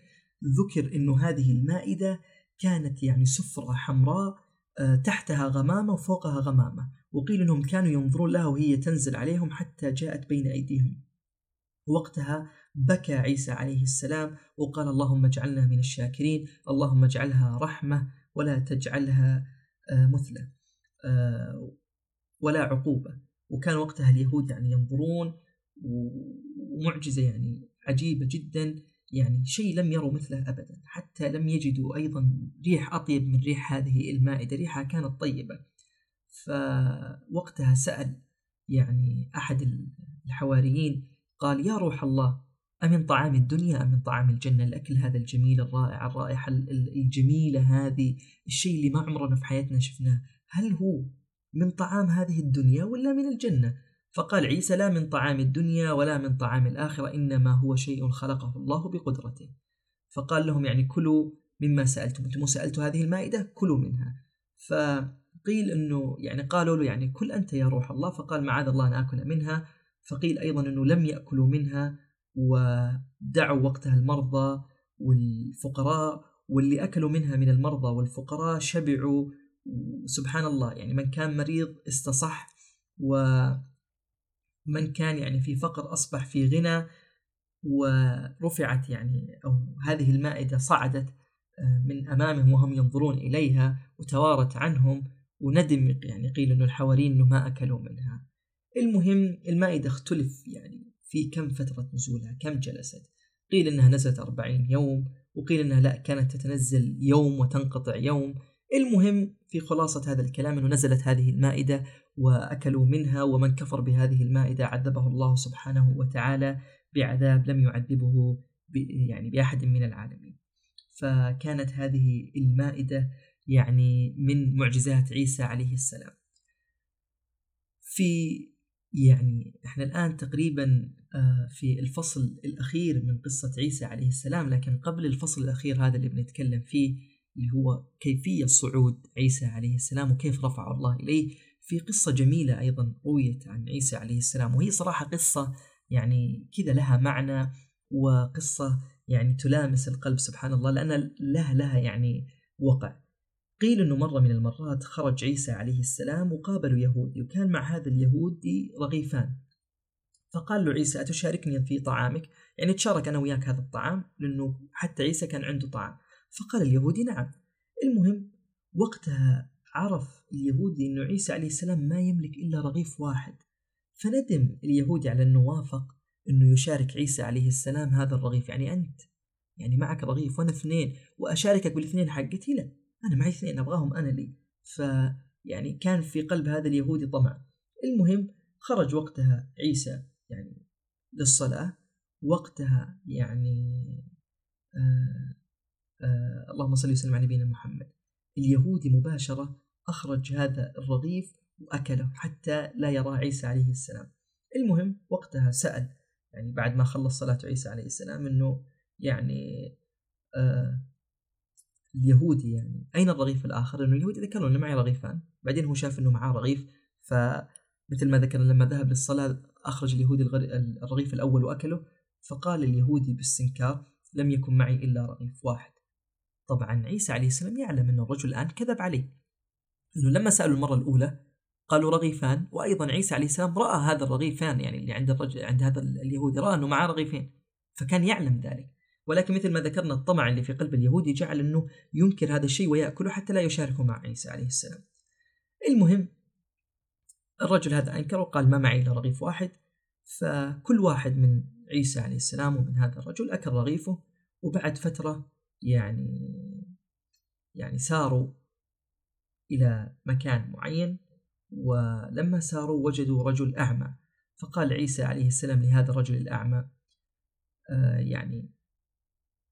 ذكر إنه هذه المائدة كانت يعني سفره حمراء آه، تحتها غمامة وفوقها غمامة وقيل إنهم كانوا ينظرون لها وهي تنزل عليهم حتى جاءت بين أيديهم. وقتها بكى عيسى عليه السلام وقال اللهم اجعلنا من الشاكرين اللهم اجعلها رحمة ولا تجعلها آه، مثلة آه، ولا عقوبة. وكان وقتها اليهود يعني ينظرون ومعجزة يعني عجيبة جدا. يعني شيء لم يروا مثله أبدا حتى لم يجدوا أيضا ريح أطيب من ريح هذه المائدة ريحها كانت طيبة. فوقتها سأل يعني أحد الحواريين قال يا روح الله أمن طعام الدنيا أم من طعام الجنة؟ الأكل هذا الجميل الرائع الرائحة الجميلة هذه الشيء اللي ما عمرنا في حياتنا شفناه. هل هو من طعام هذه الدنيا ولا من الجنة؟ فقال عيسى لا من طعام الدنيا ولا من طعام الآخرة إنما هو شيء خلقه الله بقدرته. فقال لهم يعني كلوا مما سألتم. أنتم سألتوا هذه المائدة كلوا منها. فقيل أنه يعني قالوا له يعني كل أنت يا روح الله. فقال معاذ الله أن آكل منها. فقيل أيضا أنه لم يأكلوا منها ودعوا وقتها المرضى والفقراء. واللي أكلوا منها من المرضى والفقراء شبعوا. سبحان الله يعني من كان مريض استصح ومن كان يعني في فقر أصبح في غنى ورفعت يعني أو هذه المائدة صعدت آه، من أمامهم وهم ينظرون إليها وتوارت عنهم وندم يعني قيل أنه الحواريين أنه ما أكلوا منها. المهم المائدة اختلف يعني في كم فترة نزولها كم جلست. قيل إنها نزلت أربعين يوم وقيل إنها لا كانت تتنزل يوم وتنقطع يوم. المهم في خلاصة هذا الكلام إنه نزلت هذه المائدة وأكلوا منها ومن كفر بهذه المائدة عذبه الله سبحانه وتعالى بعذاب لم يعذبه يعني بأحد من العالمين. فكانت هذه المائدة يعني من معجزات عيسى عليه السلام. في يعني إحنا الآن تقريبا آه، في الفصل الأخير من قصة عيسى عليه السلام لكن قبل الفصل الأخير هذا اللي بنتكلم فيه اللي هو كيفية صعود عيسى عليه السلام وكيف رفع الله إليه. في قصة جميلة أيضا رويت عن عيسى عليه السلام وهي صراحة قصة يعني كذا لها معنى وقصة يعني تلامس القلب سبحان الله لأن لها لها يعني وقع. قيل أنه مرة من المرات خرج عيسى عليه السلام وقابلوا يهودي وكان مع هذا اليهودي رغيفان. فقال له عيسى أتشاركني في طعامك؟ يعني تشارك أنا وياك هذا الطعام لأنه حتى عيسى كان عنده طعام. فقال اليهودي نعم. المهم وقتها عرف اليهودي أنه عيسى عليه السلام ما يملك إلا رغيف واحد. فندم اليهودي على أنه وافق أنه يشارك عيسى عليه السلام هذا الرغيف. يعني أنت يعني معك رغيف وأنا اثنين وأشاركك بالاثنين حقتي؟ لا أنا معي اثنين أبغاهم أنا لي. فيعني كان في قلب هذا اليهودي طمع. المهم خرج وقتها عيسى يعني للصلاة. وقتها يعني آه آه اللهم صل وسلم على نبينا محمد. اليهودي مباشرة أخرج هذا الرغيف وأكله حتى لا يرى عيسى عليه السلام. المهم وقتها سأل يعني بعد ما خلص صلاة عيسى عليه السلام أنه يعني آه اليهودي يعني أين الرغيف الآخر؟ أنه اليهودي ذكر أنه معي رغيفان. بعدين هو شاف أنه معاه رغيف فمثل ما ذكر لما ذهب للصلاة أخرج اليهودي الرغيف الأول وأكله فقال اليهودي باستنكار لم يكن معي إلا رغيف واحد. طبعا عيسى عليه السلام يعلم أن الرجل الآن كذب عليه. أنه لما سألوا المرة الأولى قالوا رغيفان وأيضا عيسى عليه السلام رأى هذا الرغيفان يعني اللي عند الرجل عند هذا اليهودي رأى أنه معاه رغيفين فكان يعلم ذلك. ولكن مثل ما ذكرنا الطمع اللي في قلب اليهودي جعل أنه ينكر هذا الشيء ويأكله حتى لا يشاركه مع عيسى عليه السلام. المهم الرجل هذا أنكر وقال ما معي إلا رغيف واحد. فكل واحد من عيسى عليه السلام ومن هذا الرجل أكل رغيفه وبعد فترة يعني يعني ساروا إلى مكان معين ولما ساروا وجدوا رجل أعمى. فقال عيسى عليه السلام لهذا الرجل الأعمى آه يعني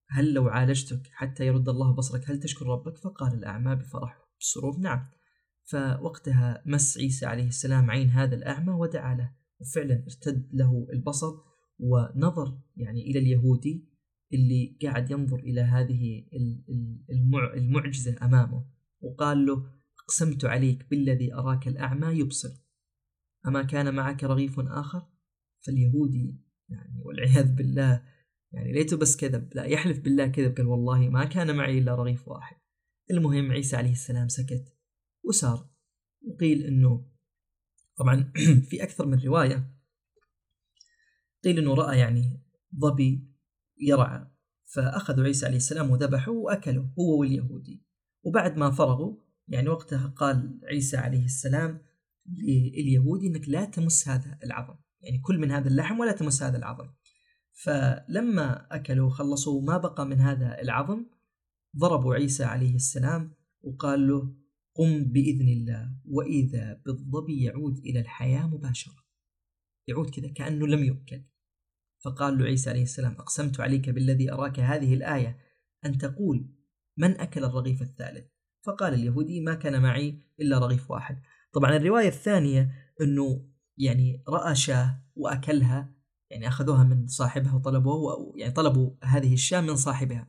هل لو عالجتك حتى يرد الله بصرك هل تشكر ربك؟ فقال الأعمى بفرح بسرور نعم. فوقتها مس عيسى عليه السلام عين هذا الأعمى ودعا له وفعلا ارتد له البصر ونظر يعني إلى اليهودي. اللي قاعد ينظر إلى هذه المعجزة أمامه وقال له أقسمت عليك بالذي أراك الأعمى يبصر أما كان معك رغيف آخر؟ فاليهودي يعني والعياذ بالله يعني ليته بس كذب لا يحلف بالله كذب قال والله ما كان معي إلا رغيف واحد. المهم عيسى عليه السلام سكت وسار وقيل أنه طبعا في أكثر من رواية قيل أنه رأى يعني ظبي يرعى. فأخذوا عيسى عليه السلام وذبحوا وأكلوا هو واليهودي. وبعد ما فرغوا يعني وقتها قال عيسى عليه السلام لليهودي إنك لا تمس هذا العظم. يعني كل من هذا اللحم ولا تمس هذا العظم. فلما أكلوا وخلصوا ما بقى من هذا العظم ضربوا عيسى عليه السلام وقال له قم بإذن الله وإذا بالظبي يعود إلى الحياة مباشرة. يعود كذا كأنه لم يؤكل فقال له عيسى عليه السلام أقسمت عليك بالذي أراك هذه الآية أن تقول من أكل الرغيف الثالث؟ فقال اليهودي ما كان معي إلا رغيف واحد. طبعا الرواية الثانية أنه يعني رأى شاة وأكلها يعني أخذوها من صاحبها وطلبوه يعني طلبوا هذه الشاة من صاحبها.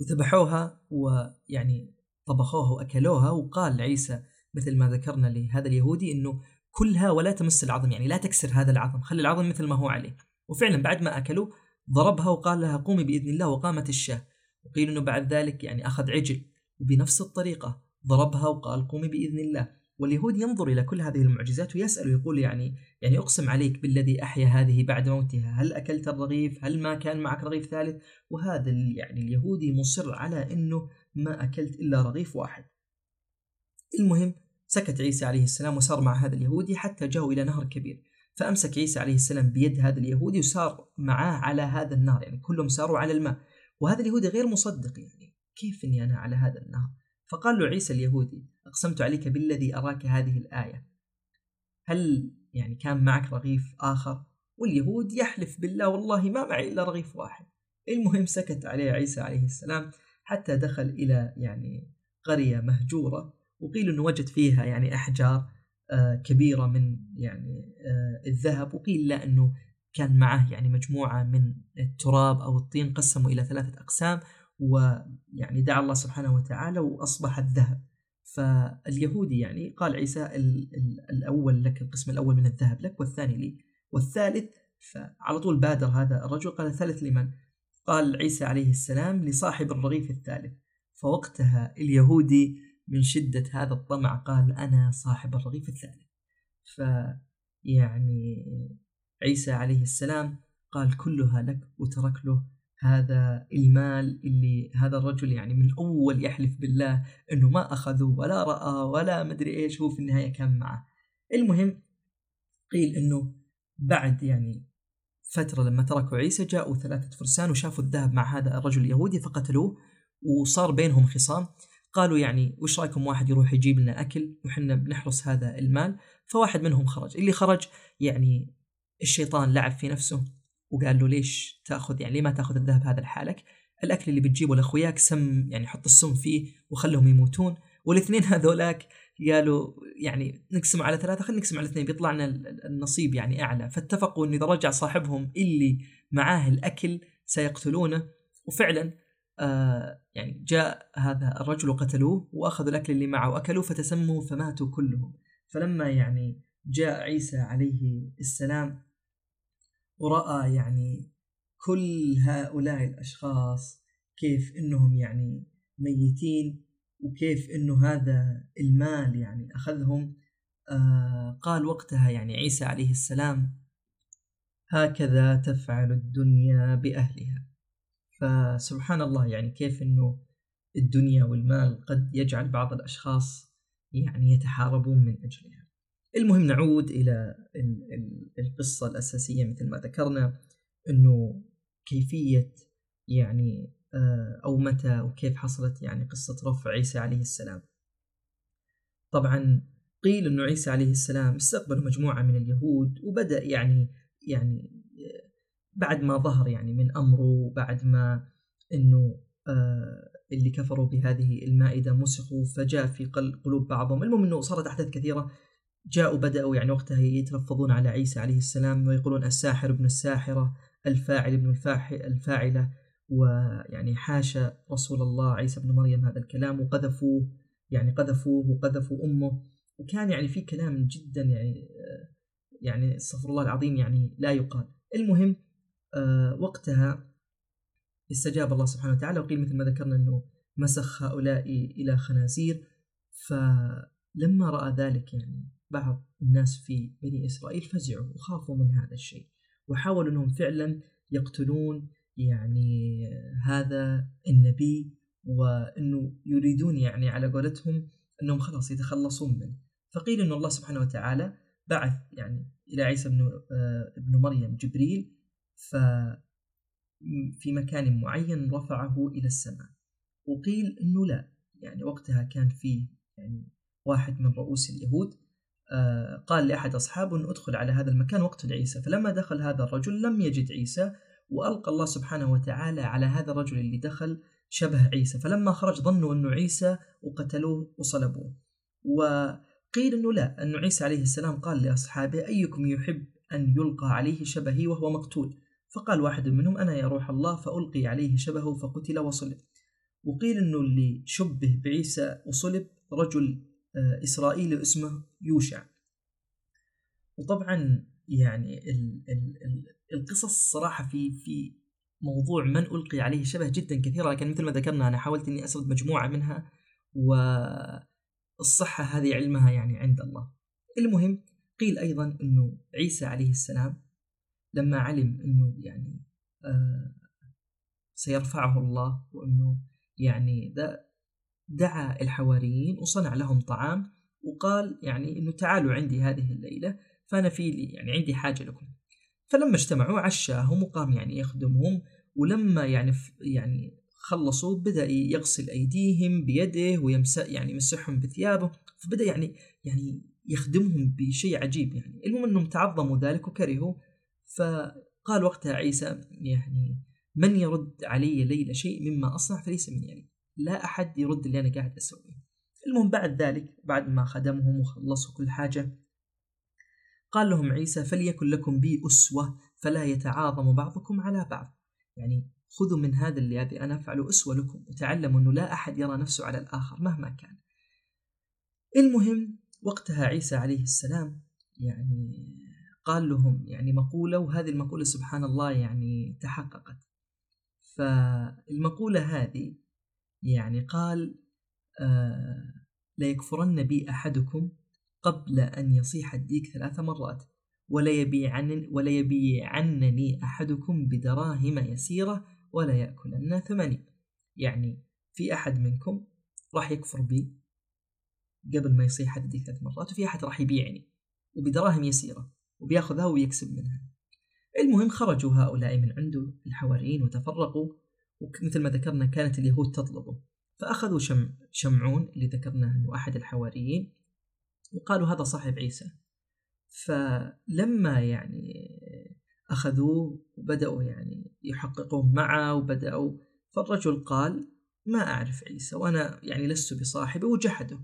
وذبحوها ويعني طبخوها وأكلوها وقال عيسى مثل ما ذكرنا لهذا اليهودي أنه كلها ولا تمس العظم يعني لا تكسر هذا العظم خلي العظم مثل ما هو عليه. وفعلا بعد ما أكلوا ضربها وقال لها قومي بإذن الله وقامت الشاة. وقيل أنه بعد ذلك يعني أخذ عجل وبنفس الطريقة ضربها وقال قومي بإذن الله. واليهود ينظر إلى كل هذه المعجزات ويسأل ويقول يعني يعني أقسم عليك بالذي أحيا هذه بعد موتها. هل أكلت الرغيف؟ هل ما كان معك رغيف ثالث؟ وهذا يعني اليهودي مصر على أنه ما أكلت إلا رغيف واحد. المهم سكت عيسى عليه السلام وسار مع هذا اليهودي حتى جاءوا إلى نهر كبير. فأمسك عيسى عليه السلام بيد هذا اليهودي وسار معاه على هذا النهر يعني كلهم ساروا على الماء. وهذا اليهودي غير مصدق يعني كيف إني أنا على هذا النهر؟ فقال له عيسى اليهودي أقسمت عليك بالذي أراك هذه الآية. هل يعني كان معك رغيف آخر؟ واليهود يحلف بالله والله ما معي إلا رغيف واحد. المهم سكت عليه عيسى عليه السلام حتى دخل إلى يعني قرية مهجورة. وقيل إنه وجد فيها يعني أحجار آه، كبيرة من يعني آه، الذهب وقيل لا إنه كان معه يعني مجموعة من التراب أو الطين قسموا إلى ثلاثة أقسام ويعني دعا الله سبحانه وتعالى وأصبح الذهب. فاليهودي يعني قال عيسى الأول لك القسم الأول من الذهب لك والثاني لي والثالث. فعلى طول بادر هذا الرجل قال الثالث لمن؟ قال عيسى عليه السلام لصاحب الرغيف الثالث. فوقتها اليهودي من شدة هذا الطمع قال أنا صاحب الرغيف الثالث فيعني عيسى عليه السلام قال كلها لك وترك له هذا المال اللي هذا الرجل يعني من اول يحلف بالله إنه ما أخذه ولا رأى ولا مدري إيش هو في النهاية كان معه. المهم قيل إنه بعد يعني فترة لما تركوا عيسى جاءوا ثلاثة فرسان وشافوا الذهب مع هذا الرجل اليهودي فقتلوه وصار بينهم خصام قالوا يعني وش رأيكم واحد يروح يجيب لنا أكل وحنا بنحرس هذا المال؟ فواحد منهم خرج. اللي خرج يعني الشيطان لعب في نفسه وقال له ليش تأخذ؟ يعني ليه ما تأخذ الذهب هذا لحالك؟ الأكل اللي بتجيبه لأخوياك سم يعني حط السم فيه وخلهم يموتون. والإثنين هذولاك قالوا يعني نقسم على ثلاثة خلينا نقسم على اثنين بيطلع لنا النصيب يعني أعلى. فاتفقوا أن إذا رجع صاحبهم اللي معاه الأكل سيقتلونه. وفعلا آه يعني جاء هذا الرجل وقتلوه وأخذوا الأكل اللي معه وأكلوه فتسموا فماتوا كلهم. فلما يعني جاء عيسى عليه السلام ورأى يعني كل هؤلاء الأشخاص كيف إنهم يعني ميتين وكيف إنه هذا المال يعني أخذهم آه قال وقتها يعني عيسى عليه السلام هكذا تفعل الدنيا بأهلها. فسبحان الله يعني كيف إنه الدنيا والمال قد يجعل بعض الأشخاص يعني يتحاربون من أجلها. المهم نعود إلى القصة الأساسية مثل ما ذكرنا إنه كيفية يعني آه، أو متى وكيف حصلت يعني قصة رفع عيسى عليه السلام طبعا قيل أنه عيسى عليه السلام استقبل مجموعة من اليهود وبدأ يعني يعني بعد ما ظهر يعني من أمره بعد ما أنه آه، اللي كفروا بهذه المائدة مسخوا فجاء في قلوب بعضهم. المهم أنه صارت أحداث كثيرة. جاءوا بدأوا يعني وقتها يتلفظون على عيسى عليه السلام ويقولون الساحر ابن الساحرة الفاعل ابن الفاعلة ويعني حاشا رسول الله عيسى بن مريم هذا الكلام وقذفوه يعني قذفوه وقذفوا أمه. وكان يعني في كلام جدا يعني يعني استغفر الله العظيم يعني لا يقال. المهم آه، وقتها استجاب الله سبحانه وتعالى وقيل مثل ما ذكرنا إنه مسخ هؤلاء إلى خنازير. فلما رأى ذلك يعني بعض الناس في بني إسرائيل فزعوا وخافوا من هذا الشيء وحاولوا إنهم فعلا يقتلون يعني هذا النبي وإنه يريدون يعني على قولتهم إنهم خلاص يتخلصون منه. فقيل إن الله سبحانه وتعالى بعث يعني إلى عيسى بن آه، ابن مريم جبريل ف في مكان معين رفعه إلى السماء. وقيل إنه لا يعني وقتها كان في يعني واحد من رؤوس اليهود آه، قال لأحد أصحابه ان ادخل على هذا المكان واقتل عيسى فلما دخل هذا الرجل لم يجد عيسى وألقى الله سبحانه وتعالى على هذا الرجل اللي دخل شبه عيسى. فلما خرج ظنوا أنه عيسى وقتلوه وصلبوه. وقيل أنه لا أن عيسى عليه السلام قال لأصحابه أيكم يحب أن يلقى عليه شبهي وهو مقتول؟ فقال واحد منهم أنا يا روح الله فألقي عليه شبهه فقتل وصلب. وقيل أنه اللي شبه بعيسى وصلب رجل آه، إسرائيلي اسمه يوشع. وطبعا يعني ال ال ال القصص صراحة في في موضوع من ألقي عليه شبه جدا كثيرة لكن مثل ما ذكرنا أنا حاولت إني أسرد مجموعة منها والصحة هذه علمها يعني عند الله. المهم قيل أيضا أنه عيسى عليه السلام لما علم أنه يعني آه سيرفعه الله وأنه يعني دعا الحواريين وصنع لهم طعام وقال يعني أنه تعالوا عندي هذه الليلة فأنا في لي يعني عندي حاجة لكم. فلما اجتمعوا عشاهم وقام يعني يخدمهم ولما يعني يعني خلصوا بدأ يغسل أيديهم بيده ويمسح يعني يمسحهم بثيابه فبدأ يعني يعني يخدمهم بشيء عجيب يعني. المهم أنهم تعظموا ذلك وكرهوا فقال وقتها عيسى يعني من يرد علي ليلة شيء مما أصنع فليس مني يعني؟ لا أحد يرد اللي أنا قاعد أسويه. المهم بعد ذلك بعد ما خدمهم وخلصوا كل حاجة قال لهم عيسى فليكن لكم بي أسوة فلا يتعاظم بعضكم على بعض. يعني خذوا من هذا الذي أنا أفعله أسوة لكم وتعلموا أنه لا أحد يرى نفسه على الآخر مهما كان. المهم وقتها عيسى عليه السلام يعني قال لهم يعني مقولة وهذه المقولة سبحان الله يعني تحققت. فالمقولة هذه يعني قال آه ليكفرن بي أحدكم قبل أن يصيح الديك ثلاث مرات ولا يبيعن ولا أحدكم بدراهم يسيرة ولا يأكلن ثمني. يعني في أحد منكم راح يكفر بي قبل ما يصيح الديك ثلاث مرات وفي أحد راح يبيعني وبدراهم يسيرة. وبياخذها ويكسب منها. المهم خرجوا هؤلاء من عنده الحواريين وتفرقوا ومثل ما ذكرنا كانت اليهود تطلبه. فأخذوا شم شمعون اللي ذكرنا أنه أحد الحواريين وقالوا هذا صاحب عيسى. فلما يعني أخذوه وبدأوا يعني يحققون معه وبدأوا فالرجل قال ما أعرف عيسى وأنا يعني لست بصاحبه وجحده.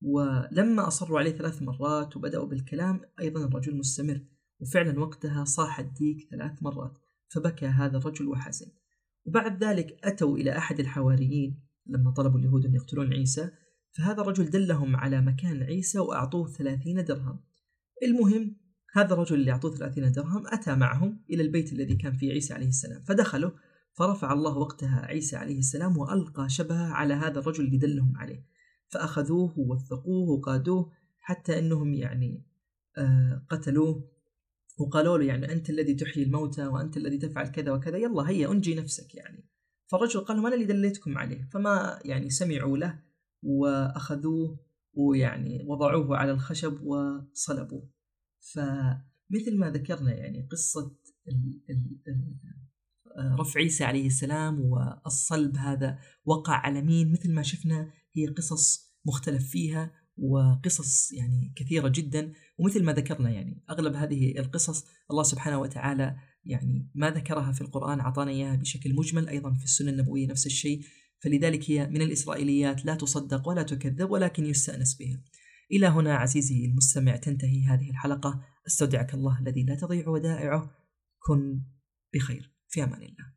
ولما أصروا عليه ثلاث مرات وبدأوا بالكلام أيضا الرجل مستمر وفعلا وقتها صاح الديك ثلاث مرات فبكى هذا الرجل وحزن. وبعد ذلك أتوا إلى أحد الحواريين لما طلبوا اليهود أن يقتلون عيسى فهذا الرجل دلهم على مكان عيسى وأعطوه ثلاثين درهم. المهم هذا الرجل اللي أعطوه ثلاثين درهم أتى معهم إلى البيت الذي كان فيه عيسى عليه السلام فدخلوا فرفع الله وقتها عيسى عليه السلام وألقى شبهه على هذا الرجل اللي دلهم عليه. فأخذوه ووثقوه وقادوه حتى أنهم يعني آه قتلوه وقالوا له يعني أنت الذي تحيي الموتى وأنت الذي تفعل كذا وكذا يلا هيا أنجي نفسك يعني. فالرجل قال لهم أنا اللي دليتكم عليه فما يعني سمعوا له وأخذوه ويعني وضعوه على الخشب وصلبوه. فمثل ما ذكرنا يعني قصة رفع عيسى عليه السلام والصلب هذا وقع على مين؟ مثل ما شفنا هي قصص مختلف فيها وقصص يعني كثيرة جدا ومثل ما ذكرنا يعني أغلب هذه القصص الله سبحانه وتعالى يعني ما ذكرها في القرآن أعطانا إياها بشكل مجمل أيضا في السنة النبوية نفس الشيء فلذلك هي من الإسرائيليات لا تصدق ولا تكذب ولكن يستأنس بها. إلى هنا عزيزي المستمع تنتهي هذه الحلقة. أستودعك الله الذي لا تضيع ودائعه. كن بخير. في أمان الله.